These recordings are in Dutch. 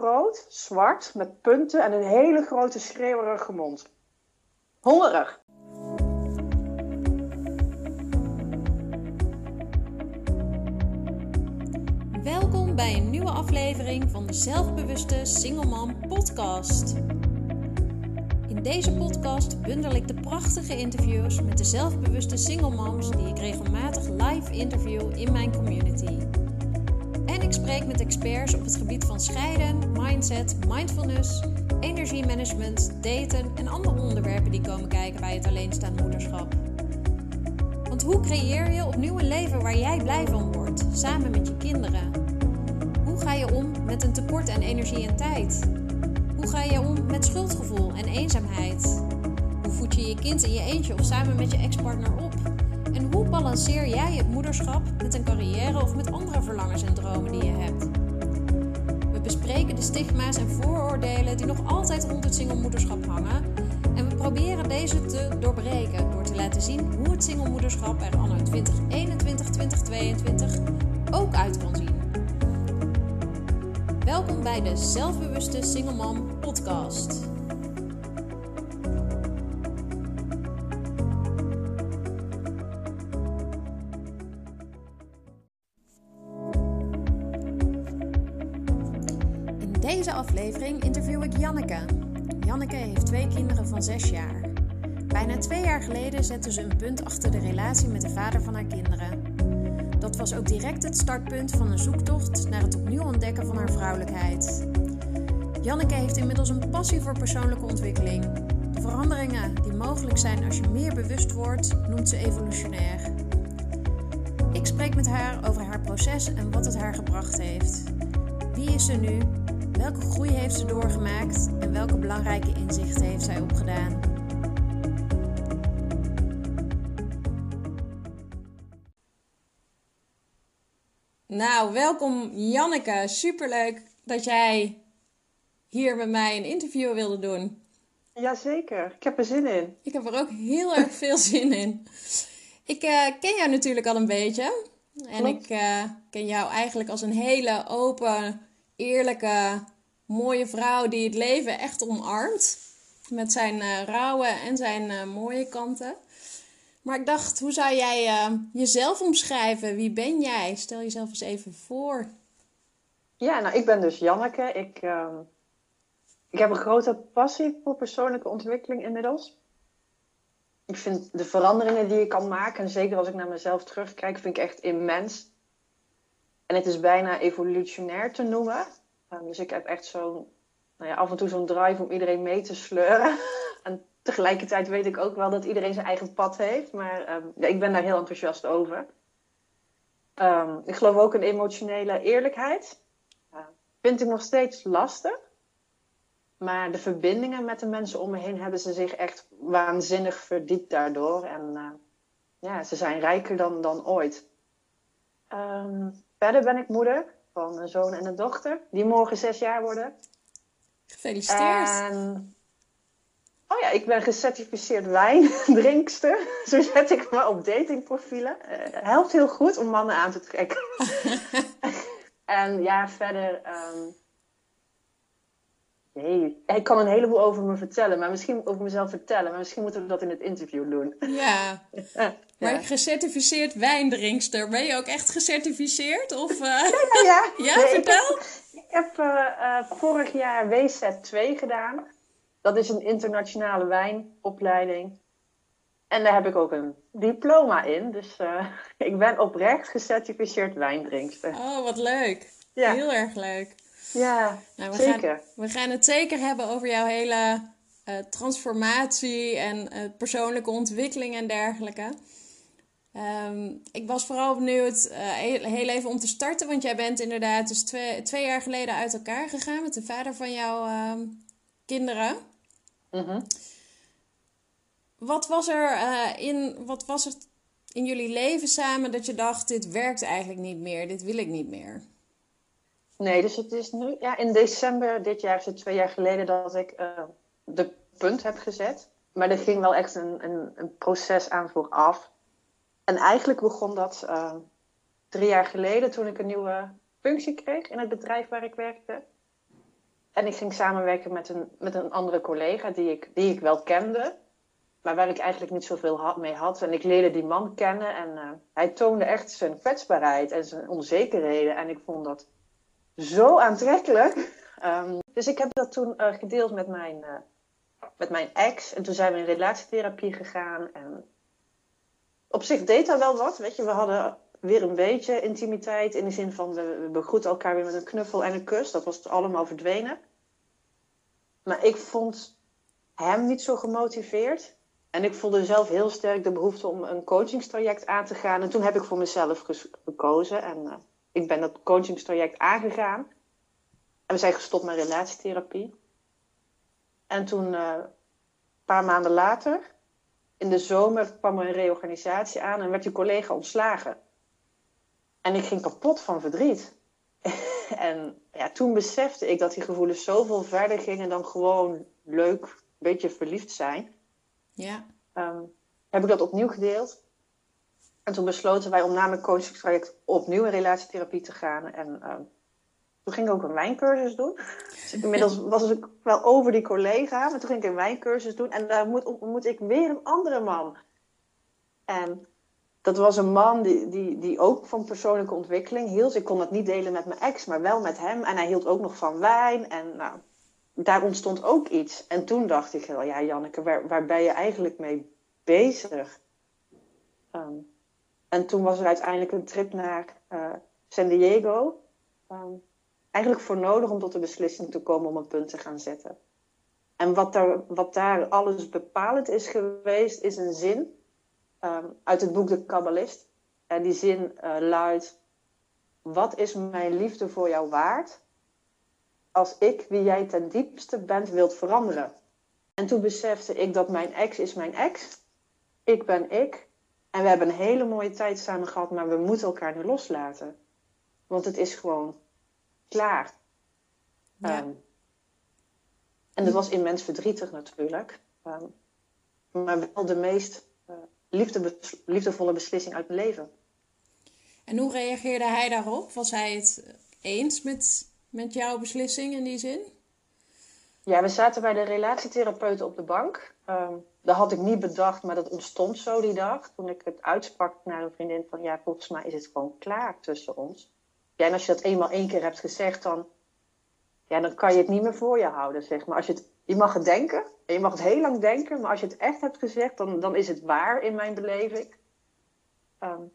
groot, zwart, met punten en een hele grote schreeuwerige mond. Hongerig. Welkom bij een nieuwe aflevering van de Zelfbewuste Single Mom podcast. In deze podcast bundel ik de prachtige interviews met de zelfbewuste single moms die ik regelmatig live interview in mijn community. En ik spreek met experts op het gebied van scheiden, mindset, mindfulness, energiemanagement, daten en andere onderwerpen die komen kijken bij het alleenstaand moederschap. Want hoe creëer je opnieuw een leven waar jij blij van wordt, samen met je kinderen? Hoe ga je om met een tekort aan energie en tijd? Hoe ga je om met schuldgevoel en eenzaamheid? Hoe voed je je kind in je eentje of samen met je ex-partner op? En hoe balanceer jij het moederschap met een carrière of met andere verlangens en dromen die je hebt? We bespreken de stigma's en vooroordelen die nog altijd rond het singlemoederschap hangen. En we proberen deze te doorbreken door te laten zien hoe het singlemoederschap er anno 2021-2022 ook uit kan zien. Welkom bij de Zelfbewuste Single podcast. Aflevering interview ik Janneke. Janneke heeft twee kinderen van zes jaar. Bijna twee jaar geleden zette ze een punt achter de relatie met de vader van haar kinderen. Dat was ook direct het startpunt van een zoektocht naar het opnieuw ontdekken van haar vrouwelijkheid. Janneke heeft inmiddels een passie voor persoonlijke ontwikkeling. De veranderingen die mogelijk zijn als je meer bewust wordt, noemt ze evolutionair. Ik spreek met haar over haar proces en wat het haar gebracht heeft. Wie is ze nu? Welke groei heeft ze doorgemaakt en welke belangrijke inzichten heeft zij opgedaan? Nou, welkom Janneke. Superleuk dat jij hier met mij een interview wilde doen. Jazeker, ik heb er zin in. Ik heb er ook heel erg veel zin in. Ik uh, ken jou natuurlijk al een beetje. En Klopt. ik uh, ken jou eigenlijk als een hele open, eerlijke, mooie vrouw die het leven echt omarmt. Met zijn uh, rauwe en zijn mooie kanten. Maar ik dacht, hoe zou jij uh, jezelf omschrijven? Wie ben jij? Stel jezelf eens even voor. Ja, nou, ik ben dus Janneke. Ik, uh, ik heb een grote passie voor persoonlijke ontwikkeling inmiddels. Ik vind de veranderingen die ik kan maken, en zeker als ik naar mezelf terugkijk, vind ik echt immens. En het is bijna evolutionair te noemen. Uh, dus ik heb echt zo'n, nou ja, af en toe zo'n drive om iedereen mee te sleuren. en tegelijkertijd weet ik ook wel dat iedereen zijn eigen pad heeft. Maar um, ja, ik ben daar heel enthousiast over. Um, ik geloof ook in emotionele eerlijkheid. Vind ik nog steeds lastig. Maar de verbindingen met de mensen om me heen hebben ze zich echt waanzinnig verdiept daardoor. En uh, ja, ze zijn rijker dan, dan ooit. Verder ben ik moeder van een zoon en een dochter. Die morgen zes jaar worden. Gefeliciteerd. En Oh ja, ik ben gecertificeerd wijndrinkster. Zo zet ik me op datingprofielen. Uh, helpt heel goed om mannen aan te trekken. en ja, verder. Um... Nee, ik kan een heleboel over me vertellen, maar misschien over mezelf vertellen, maar misschien moeten we dat in het interview doen. Ja, maar ja. gecertificeerd wijndrinkster, ben je ook echt gecertificeerd? Of, uh... Ja, ja, ja. ja nee, vertel. Ik heb, ik heb uh, uh, vorig jaar WZ2 gedaan. Dat is een internationale wijnopleiding. En daar heb ik ook een diploma in. Dus uh, ik ben oprecht gecertificeerd wijndrinkster. Oh, wat leuk. Ja. Heel erg leuk. Ja, nou, we zeker. Gaan, we gaan het zeker hebben over jouw hele uh, transformatie en uh, persoonlijke ontwikkeling en dergelijke. Um, ik was vooral benieuwd, heel, heel, even om te starten, want jij bent inderdaad dus twee, twee jaar geleden uit elkaar gegaan met de vader van jouw kinderen. Mm -hmm. Wat was er uh, in, wat was het in jullie leven samen dat je dacht, dit werkt eigenlijk niet meer, dit wil ik niet meer? Nee, dus het is nu, ja, in december dit jaar is het twee jaar geleden dat ik uh, de punt heb gezet. Maar er ging wel echt een, een, een proces aan vooraf. En eigenlijk begon dat uh, drie jaar geleden toen ik een nieuwe functie kreeg in het bedrijf waar ik werkte. En ik ging samenwerken met een, met een andere collega die ik, die ik wel kende. Maar waar ik eigenlijk niet zoveel mee had. En ik leerde die man kennen. En uh, hij toonde echt zijn kwetsbaarheid en zijn onzekerheden. En ik vond dat zo aantrekkelijk. Um, dus ik heb dat toen uh, gedeeld met mijn, met mijn ex. En toen zijn we in relatietherapie gegaan. En op zich deed dat wel wat. Weet je, we hadden weer een beetje intimiteit. In de zin van, we, begroeten elkaar weer met een knuffel en een kus. Dat was allemaal verdwenen. Maar ik vond hem niet zo gemotiveerd. En ik voelde zelf heel sterk de behoefte om een coachingstraject aan te gaan. En toen heb ik voor mezelf gekozen. En uh, ik ben dat coachingstraject aangegaan. En we zijn gestopt met relatietherapie. En toen, uh, een paar maanden later, in de zomer, kwam er een reorganisatie aan en werd die collega ontslagen. En ik ging kapot van verdriet. en ja, toen besefte ik dat die gevoelens zoveel verder gingen dan gewoon leuk, een beetje verliefd zijn. Ja. Um, heb ik dat opnieuw gedeeld. En toen besloten wij om na mijn coachingstraject opnieuw in relatietherapie te gaan. En um, toen ging ik ook een wijncursus doen. Dus inmiddels was ik wel over die collega, maar toen ging ik een wijncursus doen. En daar moet, ontmoet ik weer een andere man. En dat was een man die, die, die ook van persoonlijke ontwikkeling hield. Ik kon dat niet delen met mijn ex, maar wel met hem. En hij hield ook nog van wijn. En nou, daar ontstond ook iets. En toen dacht ik wel, ja Janneke, waar, waar ben je eigenlijk mee bezig? Um, en toen was er uiteindelijk een trip naar uh, San Diego. Um, eigenlijk voor nodig om tot de beslissing te komen om een punt te gaan zetten. En wat daar, wat daar alles bepalend is geweest, is een zin um, uit het boek De Kabbalist. En die zin uh, luidt: Wat is mijn liefde voor jou waard? Als ik, wie jij ten diepste bent, wilt veranderen. En toen besefte ik dat mijn ex is mijn ex. Ik ben ik. En we hebben een hele mooie tijd samen gehad, maar we moeten elkaar nu loslaten. Want het is gewoon klaar. Ja. Um, en dat was immens verdrietig natuurlijk. Um, maar wel de meest uh, liefde, liefdevolle beslissing uit mijn leven. En hoe reageerde hij daarop? Was hij het eens met, met jouw beslissing in die zin? Ja, we zaten bij de relatietherapeut op de bank. Um, dat had ik niet bedacht, maar dat ontstond zo die dag. Toen ik het uitsprak naar een vriendin van... ja, volgens mij is het gewoon klaar tussen ons. Ja, en als je dat eenmaal één keer hebt gezegd, dan, ja, dan kan je het niet meer voor je houden, zeg maar. Als je, het, je mag het denken, en je mag het heel lang denken, maar als je het echt hebt gezegd, dan, dan is het waar in mijn beleving. Um,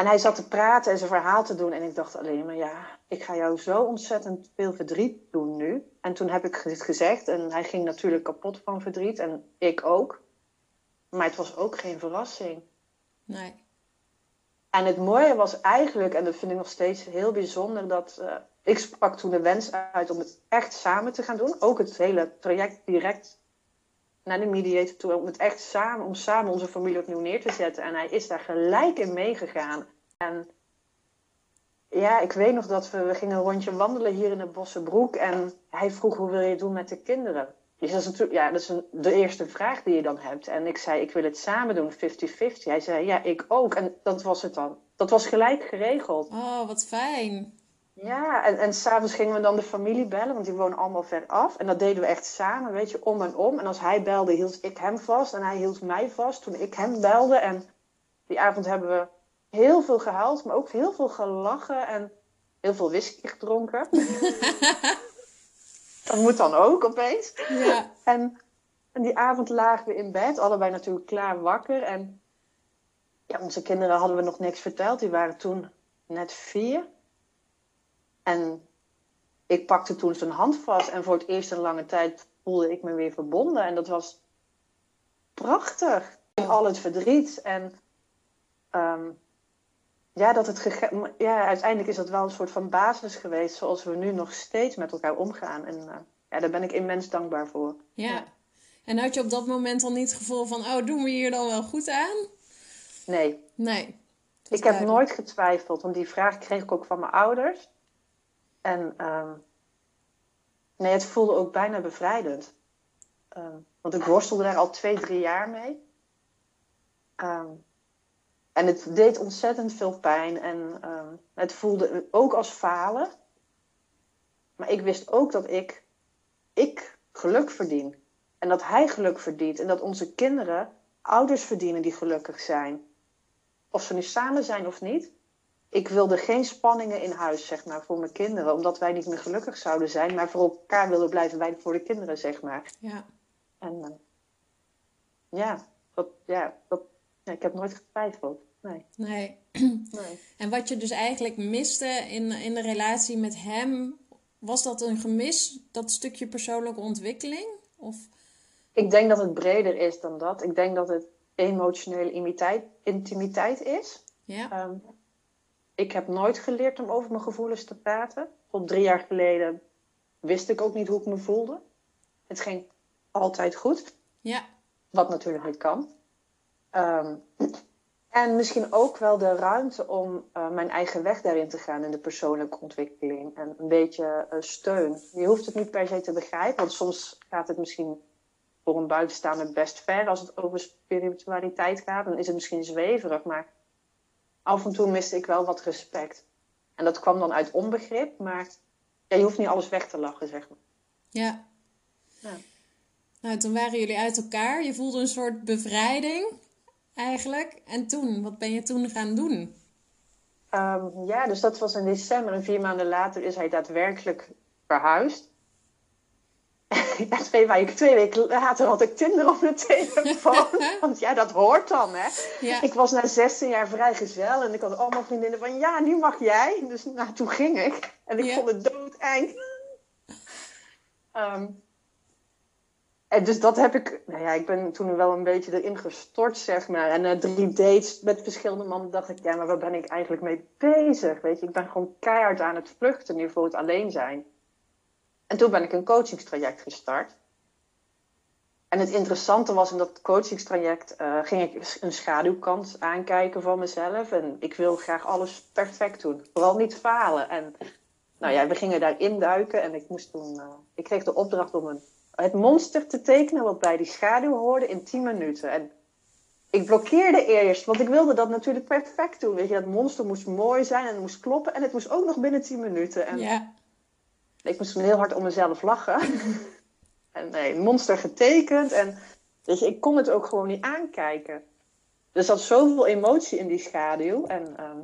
en hij zat te praten en zijn verhaal te doen. En ik dacht alleen maar, ja, ik ga jou zo ontzettend veel verdriet doen nu. En toen heb ik dit gezegd. En hij ging natuurlijk kapot van verdriet. En ik ook. Maar het was ook geen verrassing. Nee. En het mooie was eigenlijk, en dat vind ik nog steeds heel bijzonder, dat uh, ik sprak toen de wens uit om het echt samen te gaan doen. Ook het hele traject direct naar de mediator toe, om het echt samen, om samen onze familie opnieuw neer te zetten. En hij is daar gelijk in meegegaan. En ja, ik weet nog dat we, we gingen een rondje wandelen hier in de Bossenbroek. En hij vroeg, hoe wil je het doen met de kinderen? Dus dat is natuurlijk, ja, dat is een, de eerste vraag die je dan hebt. En ik zei, ik wil het samen doen, 50-50. Hij zei, ja, ik ook. En dat was het dan. Dat was gelijk geregeld. Oh, wat fijn. Ja, en, en s'avonds gingen we dan de familie bellen, want die wonen allemaal ver af. En dat deden we echt samen, weet je, om en om. En als hij belde, hield ik hem vast en hij hield mij vast toen ik hem belde. En die avond hebben we heel veel gehuild, maar ook heel veel gelachen en heel veel whisky gedronken. dat moet dan ook opeens. Ja. En, en die avond lagen we in bed, allebei natuurlijk klaar wakker. En ja, onze kinderen hadden we nog niks verteld, die waren toen net vier. En ik pakte toen zijn hand vast en voor het eerst in lange tijd voelde ik me weer verbonden. En dat was prachtig. Al het verdriet. En um, ja, dat het ja, uiteindelijk is dat wel een soort van basis geweest zoals we nu nog steeds met elkaar omgaan. En uh, ja, daar ben ik immens dankbaar voor. Ja. ja. En had je op dat moment al niet het gevoel van, oh, doen we hier dan wel goed aan? Nee. Nee. Ik heb nooit getwijfeld, want die vraag kreeg ik ook van mijn ouders. En um, nee, het voelde ook bijna bevrijdend. Um, want ik worstelde daar al twee, drie jaar mee. Um, en het deed ontzettend veel pijn. En het voelde ook als falen. Maar ik wist ook dat ik, ik geluk verdien. En dat hij geluk verdient. En dat onze kinderen ouders verdienen die gelukkig zijn. Of ze nu samen zijn of niet. Ik wilde geen spanningen in huis, zeg maar, voor mijn kinderen. Omdat wij niet meer gelukkig zouden zijn. Maar voor elkaar willen blijven wij voor de kinderen, zeg maar. Ja. En uh, ja, dat, ja, dat, ja, ik heb nooit getwijfeld. Nee. Nee. nee. En wat je dus eigenlijk miste in, in de relatie met hem, was dat een gemis, dat stukje persoonlijke ontwikkeling? Of... Ik denk dat het breder is dan dat. Ik denk dat het emotionele intimiteit, intimiteit is. Ja. Um, ik heb nooit geleerd om over mijn gevoelens te praten. Tot drie jaar geleden wist ik ook niet hoe ik me voelde. Het ging altijd goed. Ja. Wat natuurlijk niet kan. Um, en misschien ook wel de ruimte om uh, mijn eigen weg daarin te gaan in de persoonlijke ontwikkeling. En een beetje uh, steun. Je hoeft het niet per se te begrijpen, want soms gaat het misschien voor een buitenstaander best ver als het over spiritualiteit gaat. Dan is het misschien zweverig, maar af en toe miste ik wel wat respect. En dat kwam dan uit onbegrip, maar ja, je hoeft niet alles weg te lachen, zeg maar. Ja. ja. Nou, toen waren jullie uit elkaar. Je voelde een soort bevrijding eigenlijk. En toen, wat ben je toen gaan doen? Um, ja, dus dat was in december. En vier maanden later is hij daadwerkelijk verhuisd. ja, twee, weken, twee weken later had ik Tinder op mijn telefoon. Want ja, dat hoort dan, hè. Ja. Ik was na 16 jaar vrijgezel. En ik had allemaal vriendinnen van, ja, nu mag jij. Dus nou, toen ging ik. En ik Ja. vond het doodeng. um, en dus dat heb ik... Nou ja, ik ben toen wel een beetje erin gestort, zeg maar. En na drie dates met verschillende mannen dacht ik... Ja, maar waar ben ik eigenlijk mee bezig? Weet je, ik ben gewoon keihard aan het vluchten nu voor het alleen zijn. En toen ben ik een coachingstraject gestart. En het interessante was in dat coachingstraject uh, ging ik een schaduwkant aankijken van mezelf. En ik wil graag alles perfect doen. Vooral niet falen. En nou ja, we gingen daar induiken en ik moest toen. Uh, ik kreeg de opdracht om een, het monster te tekenen wat bij die schaduw hoorde in 10 minuten. En ik blokkeerde eerst, want ik wilde dat natuurlijk perfect doen. Weet je, dat monster moest mooi zijn en het moest kloppen. En het moest ook nog binnen 10 minuten. En Ja. ik moest heel hard om mezelf lachen. en nee, monster getekend. En weet je, ik kon het ook gewoon niet aankijken. Er zat zoveel emotie in die schaduw. En, ehm,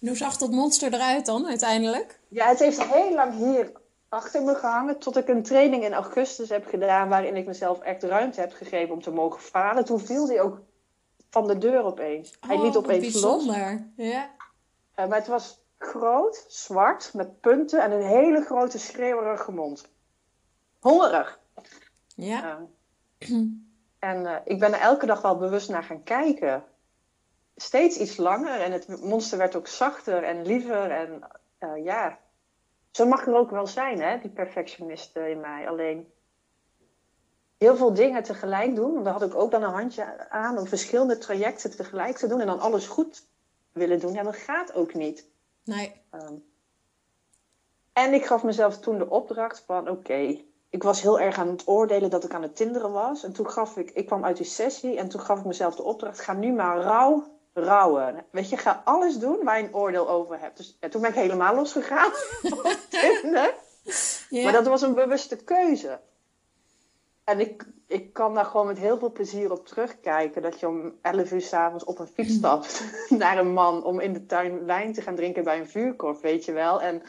En hoe zag dat monster eruit dan uiteindelijk? ja, het heeft heel lang hier achter me gehangen. Tot ik een training in augustus heb gedaan. Waarin ik mezelf echt ruimte heb gegeven om te mogen falen. Toen viel hij ook van de deur opeens. hij Oh, liet wat opeens los. bijzonder. Ja. Uh, maar het was groot, zwart, met punten en een hele grote schreeuwerige mond. Hongerig. Ja. Uh, en uh, ik ben er elke dag wel bewust naar gaan kijken. Steeds iets langer en het monster werd ook zachter en liever. En ja, zo mag er ook wel zijn, hè, die perfectionist in mij. Alleen heel veel dingen tegelijk doen. Want daar had ik ook dan een handje aan om verschillende trajecten tegelijk te doen en dan alles goed willen doen. Ja, dat gaat ook niet. Nee. Um, en ik gaf mezelf toen de opdracht van oké, okay, ik was heel erg aan het oordelen dat ik aan het tinderen was. En toen gaf ik, ik kwam uit die sessie en toen gaf ik mezelf de opdracht, ga nu maar rauw rouwen. Weet je, ga alles doen waar je een oordeel over hebt. Dus ja, toen ben ik helemaal losgegaan op Tinder. Ja. Maar dat was een bewuste keuze. En ik, ik kan daar gewoon met heel veel plezier op terugkijken. Dat je om 11 uur s'avonds op een fiets stapt naar een man om in de tuin wijn te gaan drinken bij een vuurkorf, weet je wel. En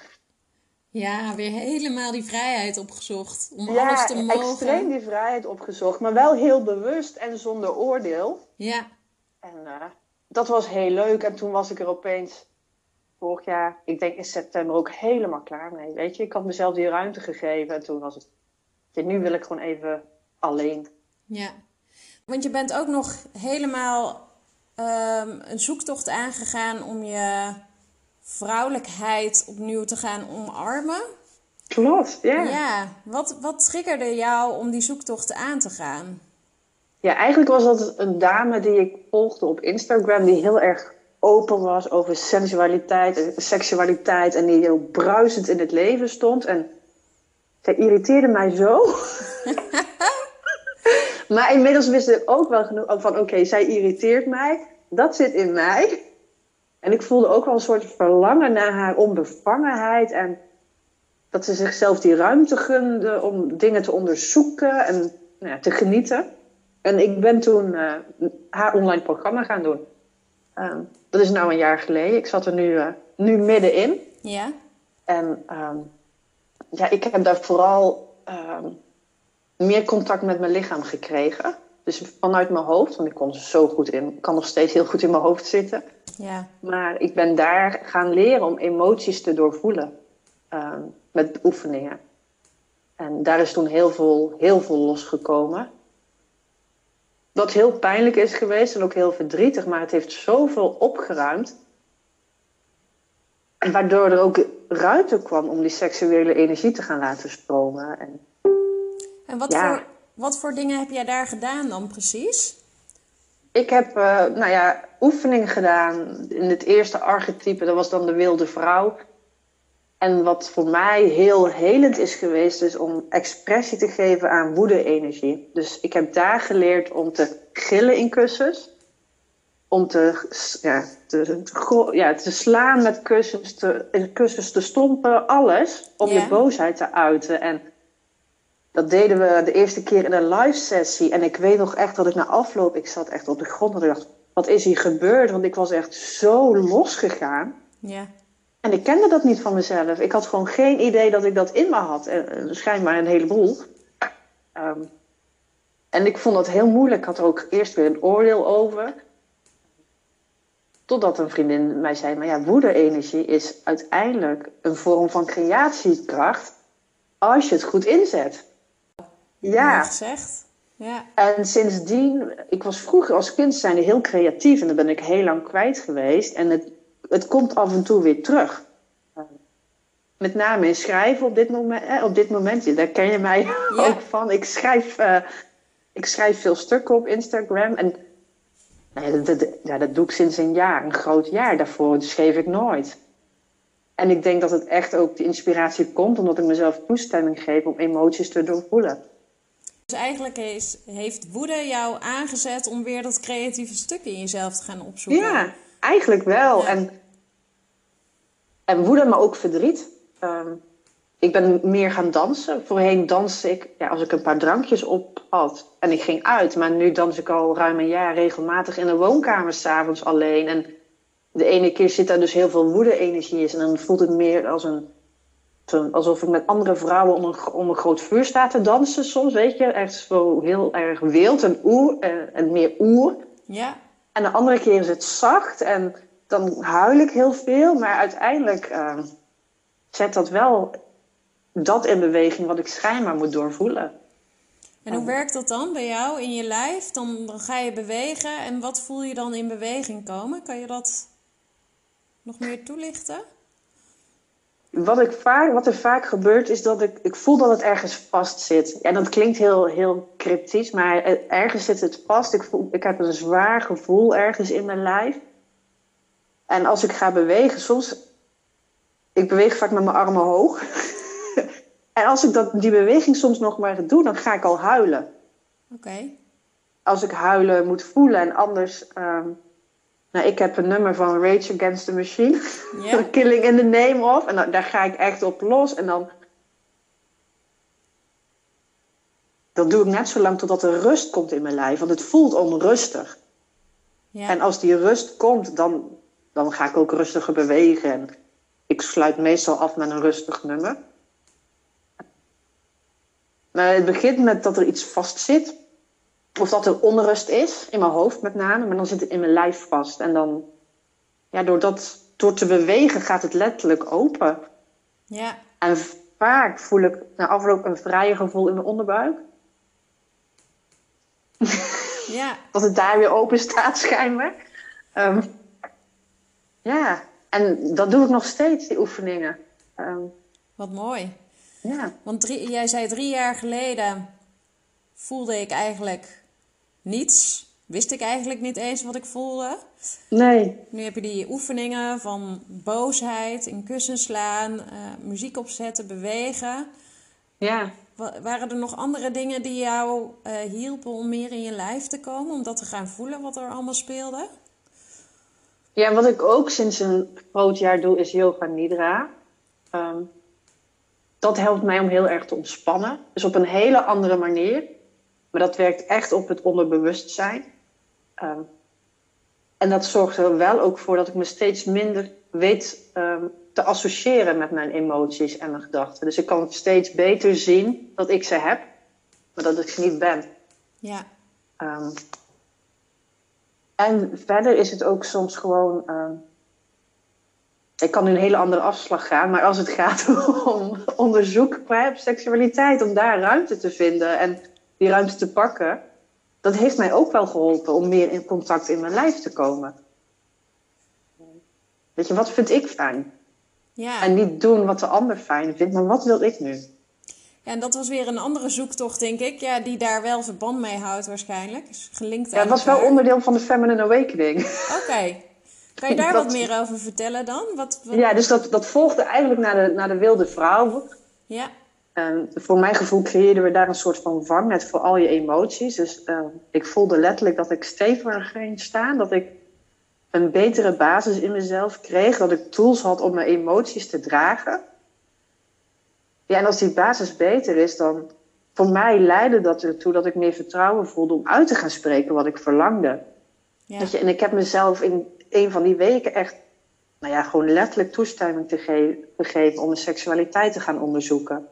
ja, weer helemaal die vrijheid opgezocht. Om ja, alles te mogen. extreem die vrijheid opgezocht, maar wel heel bewust en zonder oordeel. Ja. En uh, dat was heel leuk. En toen was ik er opeens vorig jaar, ik denk in september, ook helemaal klaar mee. Weet je, ik had mezelf die ruimte gegeven en toen was het. Nu wil ik gewoon even alleen. Ja, want je bent ook nog helemaal um, een zoektocht aangegaan om je vrouwelijkheid opnieuw te gaan omarmen. Klopt, ja. Ja, wat, wat triggerde jou om die zoektocht aan te gaan? Ja, eigenlijk was dat een dame die ik volgde op Instagram, die heel erg open was over sensualiteit en seksualiteit en die heel bruisend in het leven stond. En zij irriteerde mij zo. maar inmiddels wist ik ook wel genoeg van, oké, okay, zij irriteert mij. Dat zit in mij. En ik voelde ook wel een soort verlangen naar haar onbevangenheid. En dat ze zichzelf die ruimte gunde om dingen te onderzoeken en nou ja, te genieten. En ik ben toen uh, haar online programma gaan doen. Ehm, dat is nou een jaar geleden. Ik zat er nu, uh, nu middenin. Ja. En ehm, ja, ik heb daar vooral ehm, meer contact met mijn lichaam gekregen. Dus vanuit mijn hoofd, want ik kon zo goed in, kan nog steeds heel goed in mijn hoofd zitten. Ja. Maar ik ben daar gaan leren om emoties te doorvoelen met oefeningen. En daar is toen heel veel, heel veel losgekomen. Wat heel pijnlijk is geweest en ook heel verdrietig, maar het heeft zoveel opgeruimd. En waardoor er ook ruimte kwam om die seksuele energie te gaan laten stromen. En, en wat, voor, wat voor dingen heb jij daar gedaan dan precies? Ik heb uh, nou ja, oefeningen gedaan. In het eerste archetype, dat was dan de wilde vrouw. En wat voor mij heel helend is geweest, is om expressie te geven aan woede-energie. Dus ik heb daar geleerd om te gillen in kussens. Om te, ja, te, ja, te slaan met kussens, te, kussens te stompen, alles. Om je boosheid te uiten. En dat deden we de eerste keer in een live sessie. En ik weet nog echt dat ik na afloop, ik zat echt op de grond en dacht, wat is hier gebeurd? Want ik was echt zo losgegaan. Ja. En ik kende dat niet van mezelf. Ik had gewoon geen idee dat ik dat in me had. En, schijnbaar een heleboel. Um, en ik vond dat heel moeilijk. Ik had er ook eerst weer een oordeel over. Totdat een vriendin mij zei: Maar ja, woede-energie is uiteindelijk een vorm van creatiekracht. Als je het goed inzet. Ja. Gezegd. Ja. En sindsdien, ik was vroeger als kind zijn heel creatief en dat ben ik heel lang kwijt geweest. En het het komt af en toe weer terug. Met name in schrijven op dit moment. Eh, op dit moment daar ken je mij ook van. Ik schrijf, uh, ik schrijf veel stukken op Instagram. En nou dat, dat, ja, dat doe ik sinds een jaar, een groot jaar. Daarvoor schreef ik nooit. En ik denk dat het echt ook de inspiratie komt omdat ik mezelf toestemming geef om emoties te doorvoelen. Dus eigenlijk is, heeft woede jou aangezet om weer dat creatieve stuk in jezelf te gaan opzoeken? Ja, Eigenlijk wel. En, en woede, maar ook verdriet. Ehm, ik ben meer gaan dansen. Voorheen danste ik ja, als ik een paar drankjes op had en ik ging uit. Maar nu dans ik al ruim een jaar regelmatig in de woonkamer s'avonds alleen. En de ene keer zit daar dus heel veel woede-energie in. En dan voelt het meer als een, alsof ik met andere vrouwen om een, om een groot vuur sta te dansen soms. Weet je, echt zo heel erg wild en oer en, en meer oer. Ja. En de andere keer is het zacht en dan huil ik heel veel. Maar uiteindelijk uh, zet dat wel dat in beweging wat ik schijnbaar moet doorvoelen. En hoe werkt dat dan bij jou in je lijf? Dan, dan ga je bewegen en wat voel je dan in beweging komen? Kan je dat nog meer toelichten? Wat, ik vaak, wat er vaak gebeurt is dat ik, ik voel dat het ergens vast zit. En dat klinkt heel, heel cryptisch, maar ergens zit het vast. Ik, voel, ik heb een zwaar gevoel ergens in mijn lijf. En als ik ga bewegen, soms. Ik beweeg vaak met mijn armen hoog. en als ik dat, die beweging soms nog maar doe, dan ga ik al huilen. Oké. Als ik huilen moet voelen en anders. Ehm, nou, ik heb een nummer van Rage Against the Machine. Killing in the Name of. En daar ga ik echt op los. En dan... Dat doe ik net zo lang totdat er rust komt in mijn lijf. Want het voelt onrustig. En als die rust komt, dan, dan ga ik ook rustiger bewegen. En ik sluit meestal af met een rustig nummer. Maar het begint met dat er iets vast zit. Of dat er onrust is, in mijn hoofd met name, maar dan zit het in mijn lijf vast. En dan, ja, door, dat, door te bewegen gaat het letterlijk open. Ja. En vaak voel ik na afloop een vrije gevoel in mijn onderbuik. Ja. dat het daar weer open staat, schijnbaar. Um, ja, en dat doe ik nog steeds, die oefeningen. Um, Wat mooi. Ja. Want drie, jij zei drie jaar geleden voelde ik eigenlijk niets. Wist ik eigenlijk niet eens wat ik voelde. Nee. Nu heb je die oefeningen van boosheid, in kussen slaan, uh, muziek opzetten, bewegen. Ja. Waren er nog andere dingen die jou uh, hielpen om meer in je lijf te komen? Om dat te gaan voelen wat er allemaal speelde? Ja, wat ik ook sinds een groot jaar doe is yoga nidra. Um, dat helpt mij om heel erg te ontspannen. Dus op een hele andere manier. Maar dat werkt echt op het onderbewustzijn. Ehm, en dat zorgt er wel ook voor dat ik me steeds minder weet ehm, te associëren met mijn emoties en mijn gedachten. Dus ik kan steeds beter zien dat ik ze heb, maar dat ik ze niet ben. Ja. Um, en verder is het ook soms gewoon. Um, ik kan nu een hele andere afslag gaan, maar als het gaat om onderzoek qua seksualiteit, om daar ruimte te vinden en die ruimte te pakken, dat heeft mij ook wel geholpen om meer in contact in mijn lijf te komen. Weet je, wat vind ik fijn? Ja. En niet doen wat de ander fijn vindt, maar wat wil ik nu? Ja, en dat was weer een andere zoektocht, denk ik. Ja, die daar wel verband mee houdt waarschijnlijk. Is gelinkt ja, het was wel onderdeel van de Feminine Awakening. Oké. Kan je daar wat meer over vertellen dan? Wat, wat... Ja, dus dat, dat volgde eigenlijk naar de, naar de wilde vrouw. Ja. En voor mijn gevoel creëerden we daar een soort van vangnet voor al je emoties. Dus uh, ik voelde letterlijk dat ik steviger ging staan. Dat ik een betere basis in mezelf kreeg. Dat ik tools had om mijn emoties te dragen. Ja, en als die basis beter is, dan voor mij leidde dat ertoe dat ik meer vertrouwen voelde om uit te gaan spreken wat ik verlangde. Ja. je, en ik heb mezelf in een van die weken echt, nou ja, gewoon letterlijk toestemming te ge gegeven om mijn seksualiteit te gaan onderzoeken.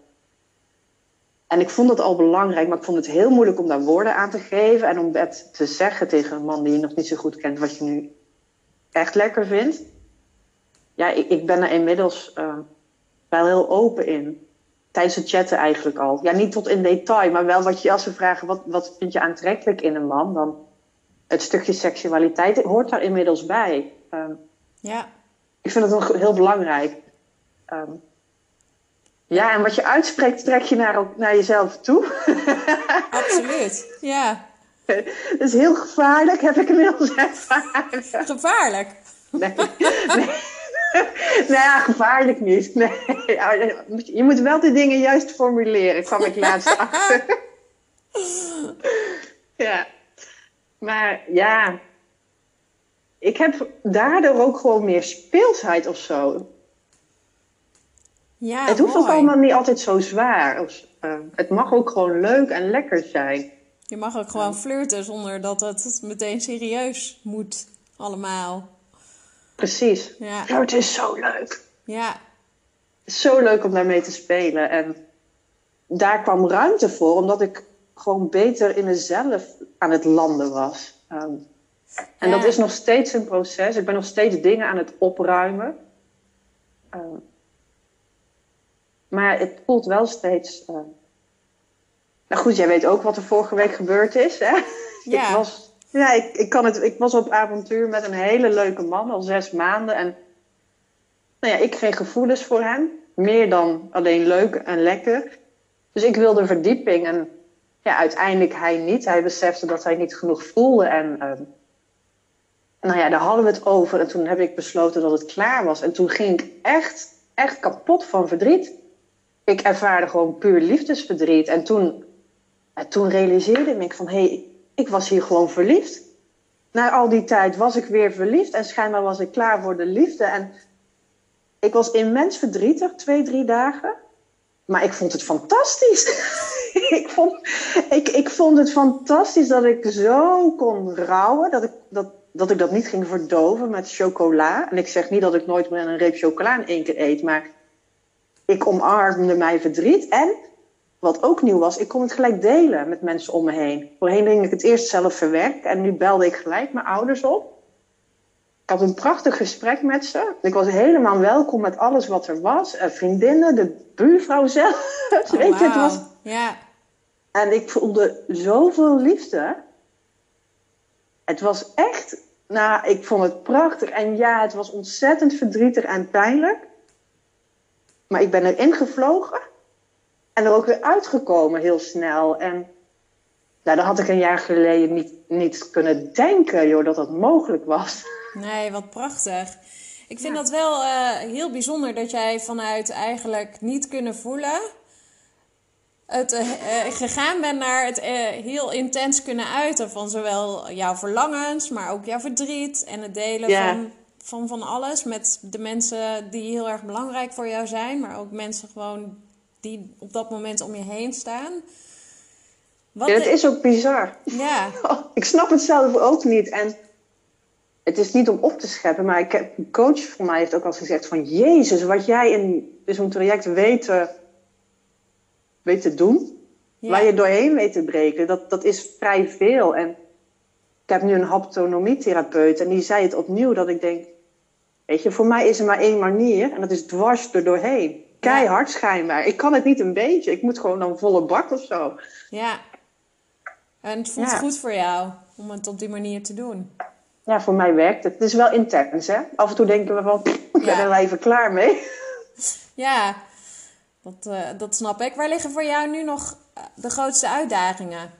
En ik vond dat al belangrijk, maar ik vond het heel moeilijk om daar woorden aan te geven en om het te zeggen tegen een man die je nog niet zo goed kent, wat je nu echt lekker vindt. Ja, ik, ik ben er inmiddels uh, wel heel open in tijdens het chatten eigenlijk al. Ja, niet tot in detail, maar wel wat je als ze vragen: wat, wat vind je aantrekkelijk in een man? Dan het stukje seksualiteit hoort daar inmiddels bij. Um, ja. Ik vind het heel belangrijk. Um, ja, en wat je uitspreekt, trek je naar, naar jezelf toe. Absoluut, ja. Dat is heel gevaarlijk, heb ik inmiddels ervaren. Gevaarlijk? Nee, nee. nou ja, gevaarlijk niet. Nee. Je moet wel de dingen juist formuleren, kwam ik laatst achter. ja. Maar ja, ik heb daardoor ook gewoon meer speelsheid of zo. Ja, het hoeft mooi. ook allemaal niet altijd zo zwaar. Uh, het mag ook gewoon leuk en lekker zijn. Je mag ook gewoon flirten zonder dat het meteen serieus moet allemaal. Precies. Ja. Flirten is zo leuk. Ja. Zo leuk om daarmee te spelen. En daar kwam ruimte voor, omdat ik gewoon beter in mezelf aan het landen was. Um, en Ja. dat is nog steeds een proces. Ik ben nog steeds dingen aan het opruimen. Um, maar het voelt wel steeds. Uh... Nou goed, jij weet ook wat er vorige week gebeurd is. Hè? Ja. Ik, was, ja, ik, ik, kan het, ik was op avontuur met een hele leuke man al zes maanden. En nou ja, ik kreeg gevoelens voor hem. Meer dan alleen leuk en lekker. Dus ik wilde verdieping. En ja, uiteindelijk hij niet. Hij besefte dat hij niet genoeg voelde. En uh, nou ja, daar hadden we het over. En toen heb ik besloten dat het klaar was. En toen ging ik echt, echt kapot van verdriet. Ik ervaarde gewoon puur liefdesverdriet. En toen, en toen realiseerde ik van... hé, hey, ik was hier gewoon verliefd. Na al die tijd was ik weer verliefd. En schijnbaar was ik klaar voor de liefde. En ik was immens verdrietig, twee, drie dagen. Maar ik vond het fantastisch. ik, vond, ik, ik vond het fantastisch dat ik zo kon rouwen. Dat ik dat, dat ik dat niet ging verdoven met chocola. En ik zeg niet dat ik nooit meer een reep chocola in één keer eet. Maar ik omarmde mijn verdriet. En wat ook nieuw was, ik kon het gelijk delen met mensen om me heen. Voorheen ging ik het eerst zelf verwerken. En nu belde ik gelijk mijn ouders op. Ik had een prachtig gesprek met ze. Ik was helemaal welkom met alles wat er was. Uh, vriendinnen, de buurvrouw zelf. Oh, Weet je, het was... Ja. En ik voelde zoveel liefde. Het was echt... Nou, ik vond het prachtig. En ja, het was ontzettend verdrietig en pijnlijk. Maar ik ben erin gevlogen. En er ook weer uitgekomen heel snel. En nou, dat had ik een jaar geleden niet, niet kunnen denken, joh, dat dat mogelijk was. Nee, wat prachtig. Ik vind dat wel uh, heel bijzonder dat jij vanuit eigenlijk niet kunnen voelen. Het uh, uh, gegaan bent naar het heel intens kunnen uiten van zowel jouw verlangens, maar ook jouw verdriet en het delen Ja. van, van van alles met de mensen die heel erg belangrijk voor jou zijn, maar ook mensen gewoon die op dat moment om je heen staan. Wat ja, het is ook bizar. Ja. ik snap het zelf ook niet. En het is niet om op te scheppen, maar ik heb, een coach van mij heeft ook al gezegd van... Jezus, wat jij in zo'n traject weet, weet te doen... Waar je doorheen weet te breken, dat, dat is vrij veel. En ik heb nu een haptonomietherapeut en die zei het opnieuw dat ik denk... Weet je, voor mij is er maar één manier en dat is dwars er doorheen. Keihard schijnbaar. Ik kan het niet een beetje. Ik moet gewoon dan volle bak of zo. Ja. En het voelt goed voor jou om het op die manier te doen. Ja, voor mij werkt het. Het is wel intens, hè? Af en toe denken we van, ik ben er wel even klaar mee. Ja, dat, uh, dat snap ik. Waar liggen voor jou nu nog eh, de grootste uitdagingen?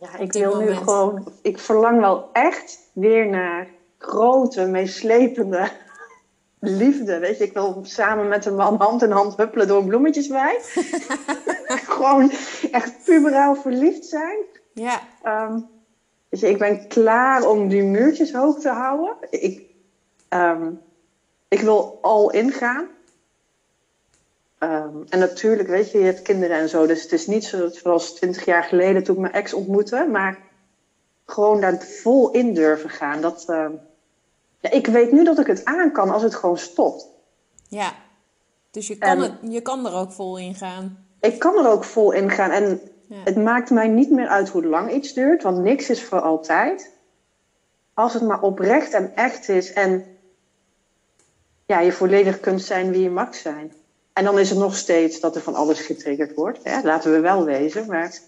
Ja, ik wil nu gewoon... Ik verlang wel echt weer naar grote, meeslepende liefde. Weet je, ik wil samen met een man hand in hand huppelen door bloemetjes bij. gewoon echt puberaal verliefd zijn. Ja. Um, weet je, ik ben klaar om die muurtjes hoog te houden. Ik, um, ik wil al ingaan. Um, en natuurlijk, weet je, je hebt kinderen en zo. Dus het is niet zoals twintig jaar geleden toen ik mijn ex ontmoette. Maar gewoon daar vol in durven gaan. Dat, uh, ja, ik weet nu dat ik het aan kan als het gewoon stopt. Ja, dus je kan, het, je kan er ook vol in gaan. Ik kan er ook vol in gaan. En het maakt mij niet meer uit hoe lang iets duurt. Want niks is voor altijd. Als het maar oprecht en echt is. En ja, je volledig kunt zijn wie je mag zijn. En dan is het nog steeds dat er van alles getriggerd wordt. Hè? Laten we wel wezen. Maar,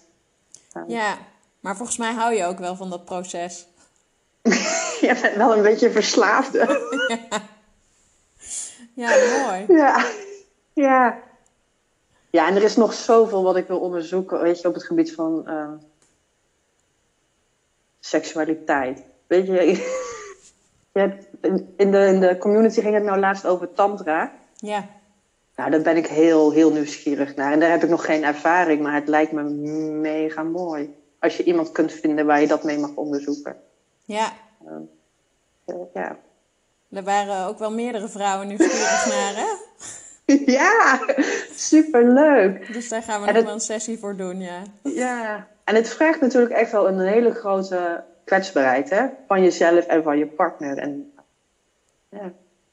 Ja, maar volgens mij hou je ook wel van dat proces. je bent wel een beetje verslaafde. ja. ja, mooi. Ja. ja. Ja, en er is nog zoveel wat ik wil onderzoeken, weet je, op het gebied van uh, seksualiteit. Weet je, je hebt, in, de, in de community ging het nou laatst over tantra. Ja. Nou, daar ben ik heel, heel nieuwsgierig naar. En daar heb ik nog geen ervaring, maar het lijkt me mega mooi. Als je iemand kunt vinden waar je dat mee mag onderzoeken. Ja. Uh, ja. Er waren ook wel meerdere vrouwen nieuwsgierig naar, hè? Ja, superleuk. Dus daar gaan we nog wel een sessie voor doen, ja. Ja, en het vraagt natuurlijk echt wel een hele grote kwetsbaarheid, hè? Van jezelf en van je partner. En ja,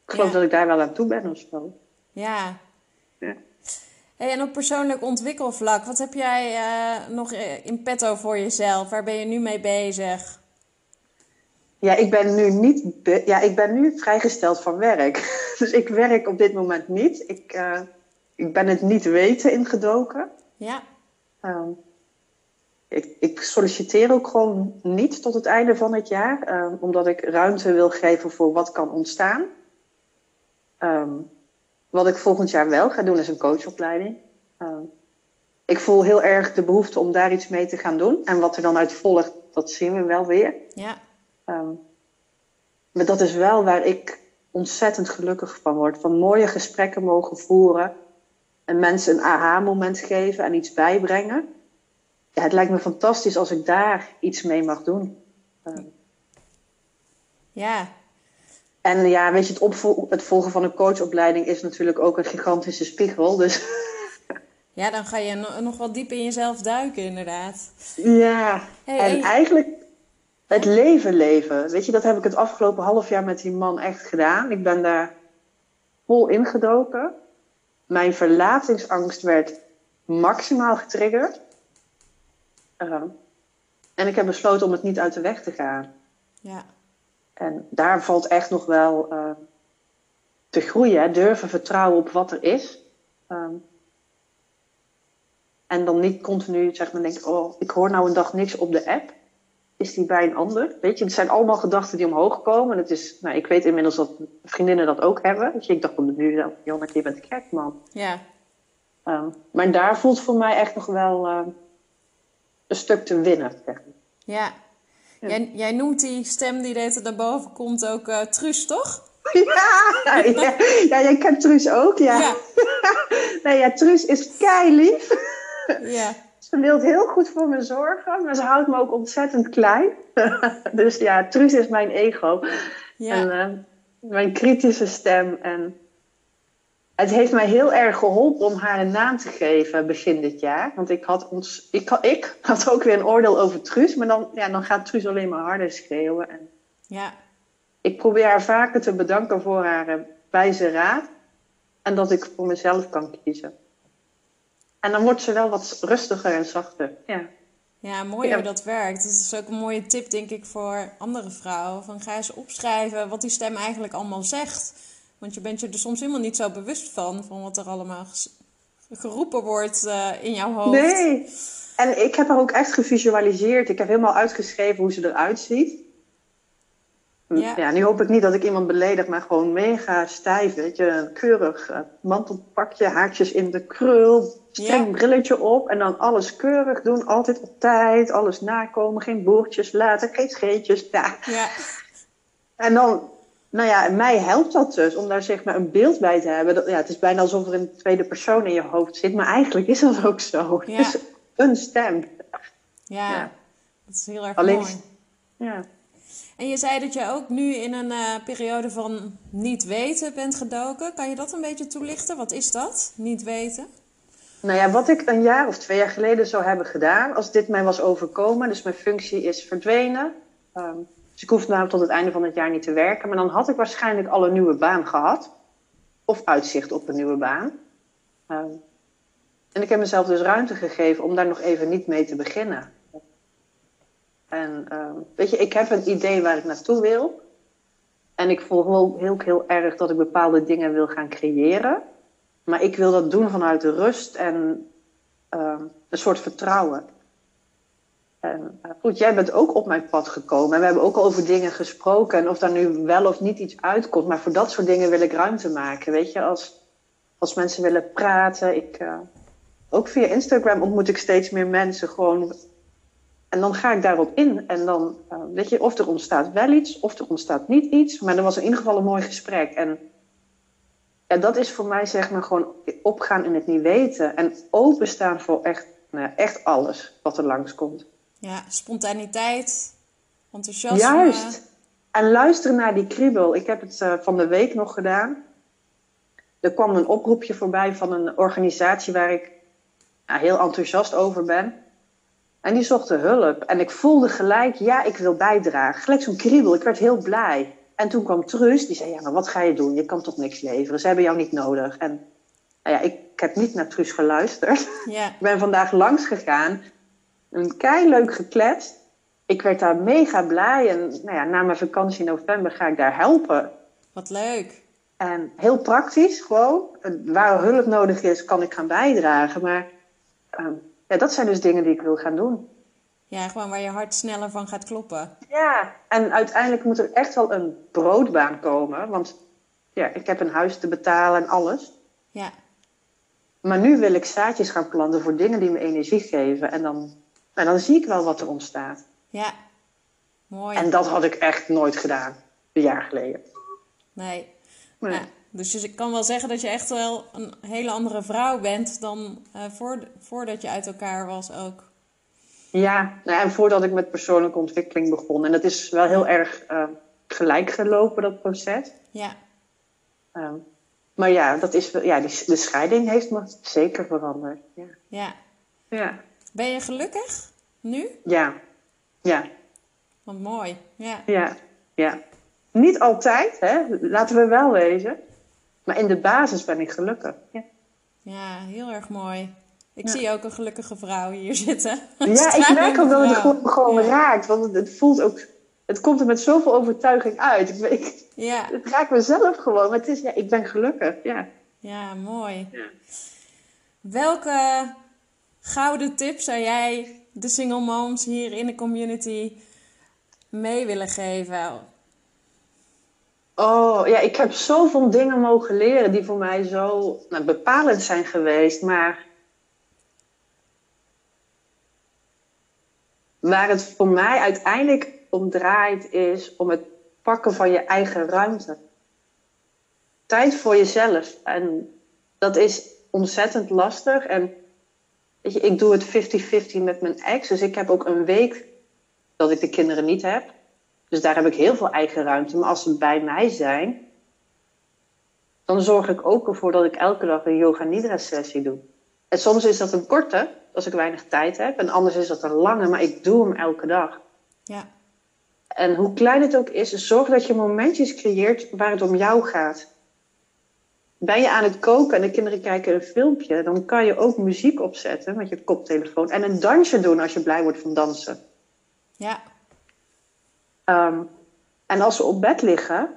ik geloof dat ik daar wel aan toe ben of zo. Ja, Hey, en op persoonlijk ontwikkelvlak, wat heb jij uh, nog in petto voor jezelf? Waar ben je nu mee bezig? Ja, ik ben nu niet. Ja, ik ben nu vrijgesteld van werk. Dus ik werk op dit moment niet. Ik, uh, ik ben het niet weten ingedoken. Ja. Uh, ik, ik, solliciteer ook gewoon niet tot het einde van het jaar, uh, omdat ik ruimte wil geven voor wat kan ontstaan. Um, wat ik volgend jaar wel ga doen is een coachopleiding. Uh, ik voel heel erg de behoefte om daar iets mee te gaan doen. En wat er dan uit volgt, dat zien we wel weer. Ja. Um, maar dat is wel waar ik ontzettend gelukkig van word. Van mooie gesprekken mogen voeren. En mensen een aha-moment geven en iets bijbrengen. Ja, het lijkt me fantastisch als ik daar iets mee mag doen. Uh, ja, en ja, weet je, het, het volgen van een coachopleiding is natuurlijk ook een gigantische spiegel. Dus. Ja, dan ga je nog wat diep in jezelf duiken, inderdaad. Ja, en eigenlijk het leven leven. Weet je, dat heb ik het afgelopen half jaar met die man echt gedaan. Ik ben daar vol ingedoken. Mijn verlatingsangst werd maximaal getriggerd. Uh, en ik heb besloten om het niet uit de weg te gaan. Ja. En daar valt echt nog wel uh, te groeien. Hè? Durven vertrouwen op wat er is. Um, en dan niet continu zeg maar denken, oh, ik hoor nou een dag niks op de app. Is die bij een ander? Weet je, het zijn allemaal gedachten die omhoog komen. Het is, nou, ik weet inmiddels dat vriendinnen dat ook hebben. Weet je, ik dacht op de nu, Janneke, je bent gek, man. Ja. Um, maar daar voelt voor mij echt nog wel uh, een stuk te winnen. Zeg Ja, Jij, jij, noemt die stem die er naar boven komt ook uh, Truus, toch? Ja, ja, ja, jij kent Truus ook, ja. ja. nee, ja, Truus is kei lief. Ja. Ze wil heel goed voor me zorgen, maar ze houdt me ook ontzettend klein. dus ja, Truus is mijn ego. Ja. En uh, mijn kritische stem. En, Het heeft mij heel erg geholpen om haar een naam te geven begin dit jaar. Want ik had, ons, ik, had, ik had ook weer een oordeel over Truus. Maar dan, ja, dan gaat Truus alleen maar harder schreeuwen. En Ja, ik probeer haar vaker te bedanken voor haar eh, wijze raad. En dat ik voor mezelf kan kiezen. En dan wordt ze wel wat rustiger en zachter. Ja. ja mooi Ja. hoe dat werkt. Dat is ook een mooie tip, denk ik, voor andere vrouwen. Van ga eens opschrijven wat die stem eigenlijk allemaal zegt. Want je bent je er soms helemaal niet zo bewust van, van wat er allemaal geroepen wordt eh, in jouw hoofd. Nee. En ik heb haar ook echt gevisualiseerd. Ik heb helemaal uitgeschreven hoe ze eruit ziet. Ja. Ja. nu hoop ik niet dat ik iemand beledig, maar gewoon mega stijf. Weet je, een keurig eh, mantelpakje, haartjes in de krul, streng Ja. brilletje op. En dan alles keurig doen, altijd op tijd, alles nakomen, geen boertjes laten, geen scheetjes. Ja. Ja, En dan, nou ja, mij helpt dat dus om daar zeg maar een beeld bij te hebben. Dat, ja, het is bijna alsof er een tweede persoon in je hoofd zit, maar eigenlijk is dat ook zo. Ja. Het is een stem. ja. Ja. dat is heel erg Alleen- mooi. Ja. En je zei dat je ook nu in een eh, periode van niet weten bent gedoken. Kan je dat een beetje toelichten? Wat is dat? Niet weten? Nou ja, wat ik een jaar of twee jaar geleden zou hebben gedaan, als dit mij was overkomen, dus mijn functie is verdwenen. ehm, dus ik hoef nou tot het einde van het jaar niet te werken, maar dan had ik waarschijnlijk al een nieuwe baan gehad. Of uitzicht op een nieuwe baan. Ehm, en ik heb mezelf dus ruimte gegeven om daar nog even niet mee te beginnen. En ehm, weet je, ik heb een idee waar ik naartoe wil. En ik voel heel, heel erg dat ik bepaalde dingen wil gaan creëren. Maar ik wil dat doen vanuit de rust en ehm, een soort vertrouwen. En eh, goed, jij bent ook op mijn pad gekomen. En we hebben ook over dingen gesproken. En of daar nu wel of niet iets uitkomt. Maar voor dat soort dingen wil ik ruimte maken. Weet je, als, als mensen willen praten. Ik, eh, ook via Instagram ontmoet ik steeds meer mensen. Gewoon, en dan ga ik daarop in. En dan, eh, weet je, of er ontstaat wel iets. Of er ontstaat niet iets. Maar er was in ieder geval een mooi gesprek. En ja, dat is voor mij zeg maar gewoon opgaan in het niet weten. En openstaan voor echt, nou echt alles wat er langskomt. Ja, spontaniteit, enthousiasme. Juist. En luisteren naar die kriebel. Ik heb het eh, van de week nog gedaan. Er kwam een oproepje voorbij van een organisatie waar ik ja, heel enthousiast over ben. En die zochten hulp. En ik voelde gelijk, ja, ik wil bijdragen. Gelijk zo'n kriebel. Ik werd heel blij. En toen kwam Trus, die zei, ja, maar wat ga je doen? Je kan toch niks leveren? Ze hebben jou niet nodig. En nou ja, ik, ik heb niet naar Trus geluisterd. Ja, Ik ben vandaag langs gegaan. Een kei leuk gekletst. Ik werd daar mega blij. En nou ja, na mijn vakantie in november ga ik daar helpen. wat leuk. En heel praktisch gewoon. Eh, Waar hulp nodig is, kan ik gaan bijdragen. Maar ehm, ja, dat zijn dus dingen die ik wil gaan doen. Ja, gewoon waar je hart sneller van gaat kloppen. Ja, en uiteindelijk moet er echt wel een broodbaan komen. Want ja, ik heb een huis te betalen en alles. Ja, Maar nu wil ik zaadjes gaan planten voor dingen die me energie geven. En dan, en dan zie ik wel wat er ontstaat. ja. Mooi. En dat had ik echt nooit gedaan, een jaar geleden. Nee. Nee. Ja, dus je kan wel zeggen dat je echt wel een hele andere vrouw bent dan eh, voor, voordat je uit elkaar was ook. Ja, nou ja, en voordat ik met persoonlijke ontwikkeling begon. En dat is wel heel erg eh, gelijk gelopen, dat proces. Ja, Ehm, maar ja, dat is, ja die, de scheiding heeft me zeker veranderd. Ja. ja. Ja. Ben je gelukkig nu? Ja. Ja. Wat mooi. Ja, Ja. ja. Niet altijd, hè? laten we wel wezen. Maar in de basis ben ik gelukkig. Ja, ja heel erg mooi. Ik Ja. zie ook een gelukkige vrouw hier zitten. ja ik merk ook dat het gewoon, gewoon Ja. raakt. Want het, het voelt ook... Het komt er met zoveel overtuiging uit. Ik, Ja, het raakt mezelf gewoon. Maar het is, ja, ik ben gelukkig. Ja. ja, mooi. Ja. Welke gouden tip zou jij de single moms hier in de community mee willen geven? Oh, ja, ik heb zoveel dingen mogen leren die voor mij zo nou, bepalend zijn geweest. Maar waar het voor mij uiteindelijk om draait, is om het pakken van je eigen ruimte. Tijd voor jezelf. En dat is ontzettend lastig. En weet je, ik doe het 50-50 met mijn ex. Dus ik heb ook een week dat ik de kinderen niet heb. Dus daar heb ik heel veel eigen ruimte. Maar als ze bij mij zijn, dan zorg ik ook ervoor dat ik elke dag een yoga nidra sessie doe. En soms is dat een korte, als ik weinig tijd heb. En anders is dat een lange, maar ik doe hem elke dag. Ja. En hoe klein het ook is, zorg dat je momentjes creëert waar het om jou gaat. Ben je aan het koken en de kinderen kijken een filmpje, dan kan je ook muziek opzetten met je koptelefoon en een dansje doen als je blij wordt van dansen. Ja. Um, en als ze op bed liggen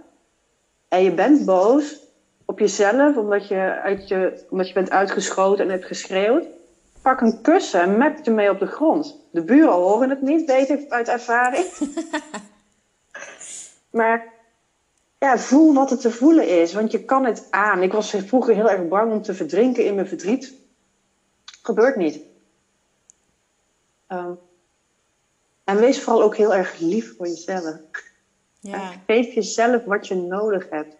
en je bent boos op jezelf omdat je, uit je, omdat je bent uitgeschoten en hebt geschreeuwd, pak een kussen en map je mee op de grond. De buren horen het niet, weet ik uit ervaring. maar ja, voel wat het te voelen is, want je kan het aan. Ik was vroeger heel erg bang om te verdrinken in mijn verdriet. Gebeurt niet. Um, en wees vooral ook heel erg lief voor jezelf. Ja. Geef jezelf wat je nodig hebt.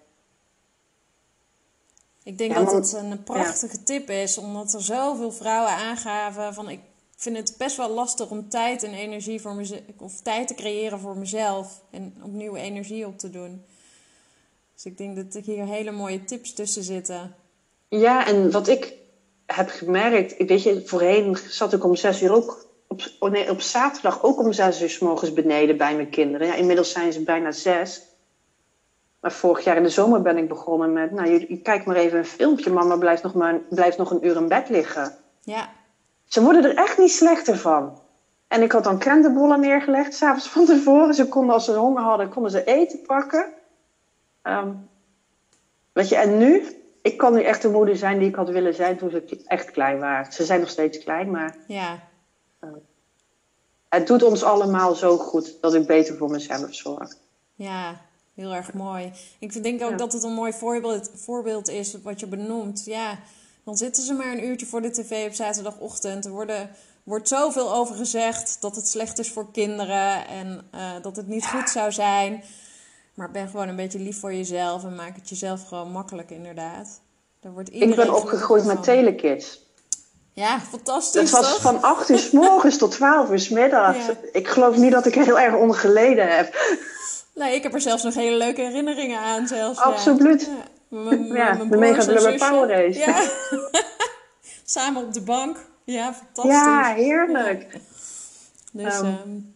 Ik denk dat het een prachtige tip is, omdat er zoveel vrouwen aangaven van ik vind het best wel lastig om tijd en energie voor mezelf, of tijd te creëren voor mezelf en opnieuw energie op te doen. Dus ik denk dat er hier hele mooie tips tussen zitten. Ja, en wat ik heb gemerkt, weet je, voorheen zat ik om zes uur ook op, oh nee, op zaterdag ook om zes uur s morgens beneden bij mijn kinderen. Ja, inmiddels zijn ze bijna zes. Maar vorig jaar in de zomer ben ik begonnen met... Nou, je, je kijkt maar even een filmpje. Mama blijft nog, maar, blijft nog een uur in bed liggen. Ja. Ze worden er echt niet slechter van. En ik had dan krentenbollen neergelegd, s'avonds van tevoren. Ze konden, als ze honger hadden, konden ze eten pakken. Um, weet je, en nu... Ik kan nu echt de moeder zijn die ik had willen zijn toen ze echt klein waren. Ze zijn nog steeds klein, maar... Ja het doet ons allemaal zo goed dat ik beter voor mezelf zorg. Ja, heel erg mooi. Ik denk ook dat het een mooi voorbeeld, voorbeeld is wat je benoemt. Ja, dan zitten ze maar een uurtje voor de tv op zaterdagochtend. Er worden, wordt zoveel over gezegd dat het slecht is voor kinderen en uh, dat het niet goed zou zijn. Maar ben gewoon een beetje lief voor jezelf en maak het jezelf gewoon makkelijk, inderdaad. Daar wordt ik ben opgegroeid met telekids. Ja, fantastisch. Dat was van 8 uur s morgens tot 12 uur s middags. Ik geloof niet dat ik er heel erg onder geleden heb. Nee, ik heb er zelfs nog hele leuke herinneringen aan. Zelfs, Absoluut. Ja, de Mega Blubber Power Race. Ja. Samen op de bank. Ja, fantastisch. Ja, heerlijk. Dus um,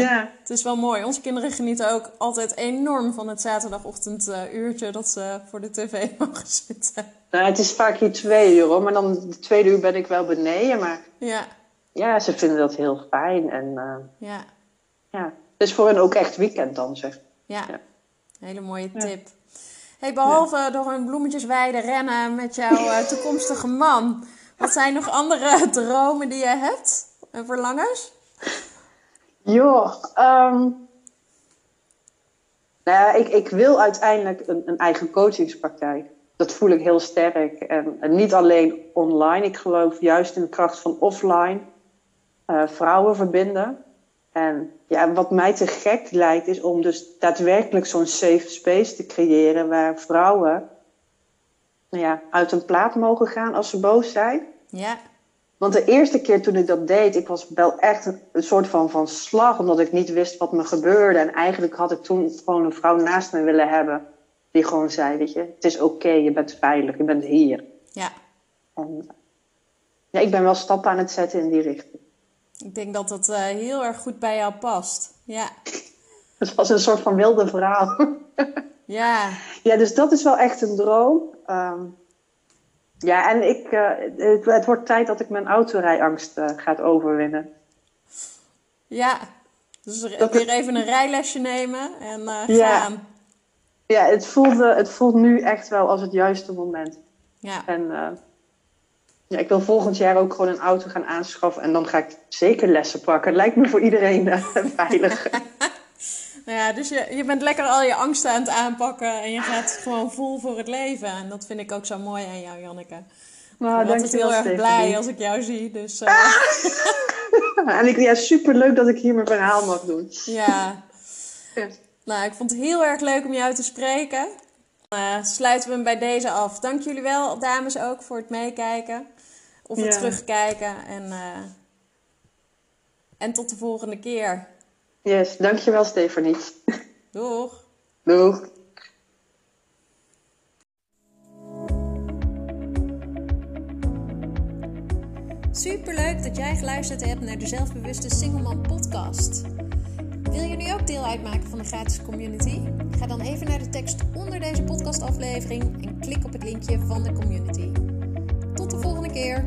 ja. het is wel mooi. Onze kinderen genieten ook altijd enorm van het zaterdagochtend uh, uurtje dat ze voor de tv mogen zitten. Nou, het is vaak hier twee uur hoor, maar dan de tweede uur ben ik wel beneden. Maar ja, ja ze vinden dat heel fijn. En uh, ja. ja, het is voor hen ook echt weekend dan zeg. Ja, ja. hele mooie tip. Hey, behalve door een bloemetjesweide rennen met jouw uh, toekomstige man, wat zijn nog andere dromen die je hebt en verlangens? Joh, um, nou ik, ik wil uiteindelijk een, een eigen coachingspraktijk dat voel ik heel sterk. En, niet alleen online. Ik geloof juist in de kracht van offline uh, vrouwen verbinden. En ja, wat mij te gek lijkt, is om dus daadwerkelijk zo'n safe space te creëren waar vrouwen nou ja, uit een plaat mogen gaan als ze boos zijn. Ja. Want de eerste keer toen ik dat deed, ik was wel echt een, een, soort van, van slag, omdat ik niet wist wat me gebeurde. En eigenlijk had ik toen gewoon een vrouw naast me willen hebben die gewoon zei, weet je, het is oké, je bent veilig, je bent hier. Ja. En, ja, ik ben wel stappen aan het zetten in die richting. Ik denk dat dat uh, heel erg goed bij jou past. Ja. Het was een soort van wilde verhaal. ja. Ja, dus dat is wel echt een droom. Um, ja, en ik, uh, het, het, wordt tijd dat ik mijn autorijangst uh, ga overwinnen. Ja, dus weer even een rijlesje nemen en uh, ja. gaan ja, het, voelde, het voelt nu echt wel als het juiste moment. Ja. En ja, ik wil volgend jaar ook gewoon een auto gaan aanschaffen. En dan ga ik zeker lessen pakken. Het lijkt me voor iedereen veilig. nou ja, dus je, je bent lekker al je angsten aan het aanpakken. En je gaat gewoon vol voor het leven. En dat vind ik ook zo mooi aan jou, Janneke. Nou, ik ben altijd heel erg blij als ik jou zie. Dus, uh... en ik, ja, super leuk dat ik hier mijn verhaal mag doen. Ja. ja. Nou, ik vond het heel erg leuk om jou te spreken. Uh, sluiten we hem bij deze af. Dank jullie wel, dames, ook voor het meekijken. Of het terugkijken. En, uh, en tot de volgende keer. Yes, dankjewel Stefanie. Doeg. Doeg. Superleuk dat jij geluisterd hebt naar de Zelfbewuste Singleman podcast. Wil je nu ook deel uitmaken van de gratis community? Ga dan even naar de tekst onder deze podcastaflevering en klik op het linkje van de community. Tot de volgende keer!